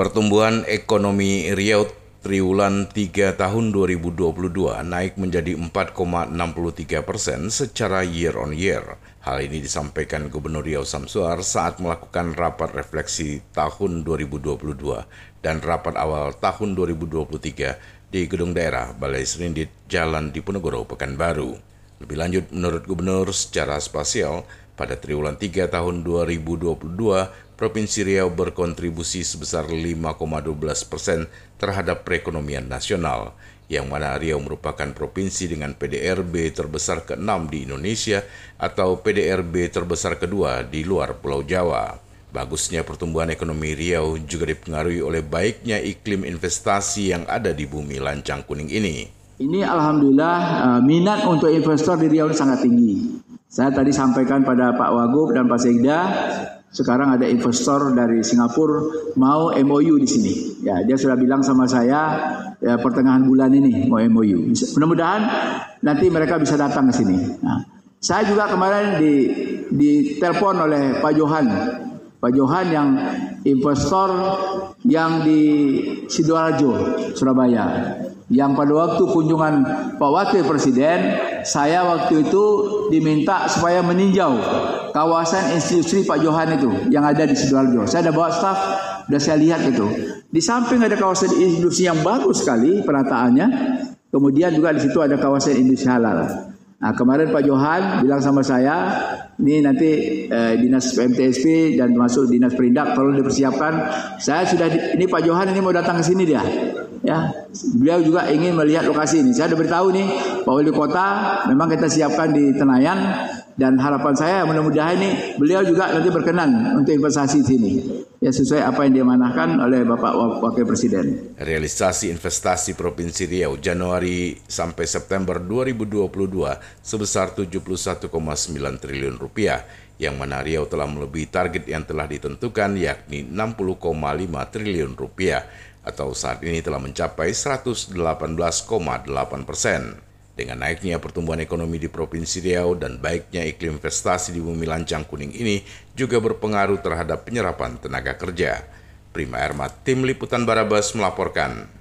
Pertumbuhan ekonomi Riau triwulan 3 tahun 2022 naik menjadi 4,63 persen secara year on year. Hal ini disampaikan Gubernur Riau Samsuar saat melakukan rapat refleksi tahun 2022 dan rapat awal tahun 2023 di Gedung Daerah Balai Serindit Jalan Diponegoro, Pekanbaru. Lebih lanjut, menurut Gubernur secara spasial, pada triwulan 3 tahun 2022, Provinsi Riau berkontribusi sebesar 5,12 persen terhadap perekonomian nasional, yang mana Riau merupakan provinsi dengan PDRB terbesar ke-6 di Indonesia atau PDRB terbesar kedua di luar Pulau Jawa. Bagusnya pertumbuhan ekonomi Riau juga dipengaruhi oleh baiknya iklim investasi yang ada di bumi lancang kuning ini. Ini alhamdulillah uh, minat untuk investor di Riau sangat tinggi. Saya tadi sampaikan pada Pak Wagub dan Pak Sekda sekarang ada investor dari Singapura mau MOU di sini. Ya, dia sudah bilang sama saya ya, pertengahan bulan ini mau MOU. Mudah-mudahan nanti mereka bisa datang ke sini. Nah, saya juga kemarin di ditelepon oleh Pak Johan. Pak Johan yang investor yang di Sidoarjo, Surabaya yang pada waktu kunjungan Pak Wakil Presiden, saya waktu itu diminta supaya meninjau kawasan institusi Pak Johan itu yang ada di Sidoarjo. Saya ada bawa staf, sudah saya lihat itu. Di samping ada kawasan industri yang bagus sekali penataannya, kemudian juga di situ ada kawasan industri halal. Nah kemarin Pak Johan bilang sama saya, ini nanti eh, dinas PMTSP dan masuk dinas perindak tolong dipersiapkan. Saya sudah di, ini Pak Johan ini mau datang ke sini dia. Ya, beliau juga ingin melihat lokasi ini. Saya sudah beritahu nih Pak Wali Kota, memang kita siapkan di Tenayan dan harapan saya mudah-mudahan ini beliau juga nanti berkenan untuk investasi di sini. Ya sesuai apa yang diamanahkan oleh Bapak Wakil Presiden. Realisasi investasi Provinsi Riau Januari sampai September 2022 sebesar 71,9 triliun rupiah yang mana Riau telah melebihi target yang telah ditentukan yakni 60,5 triliun rupiah atau saat ini telah mencapai 118,8 persen. Dengan naiknya pertumbuhan ekonomi di Provinsi Riau dan baiknya iklim investasi di bumi lancang kuning ini juga berpengaruh terhadap penyerapan tenaga kerja. Prima Erma, Tim Liputan Barabas melaporkan.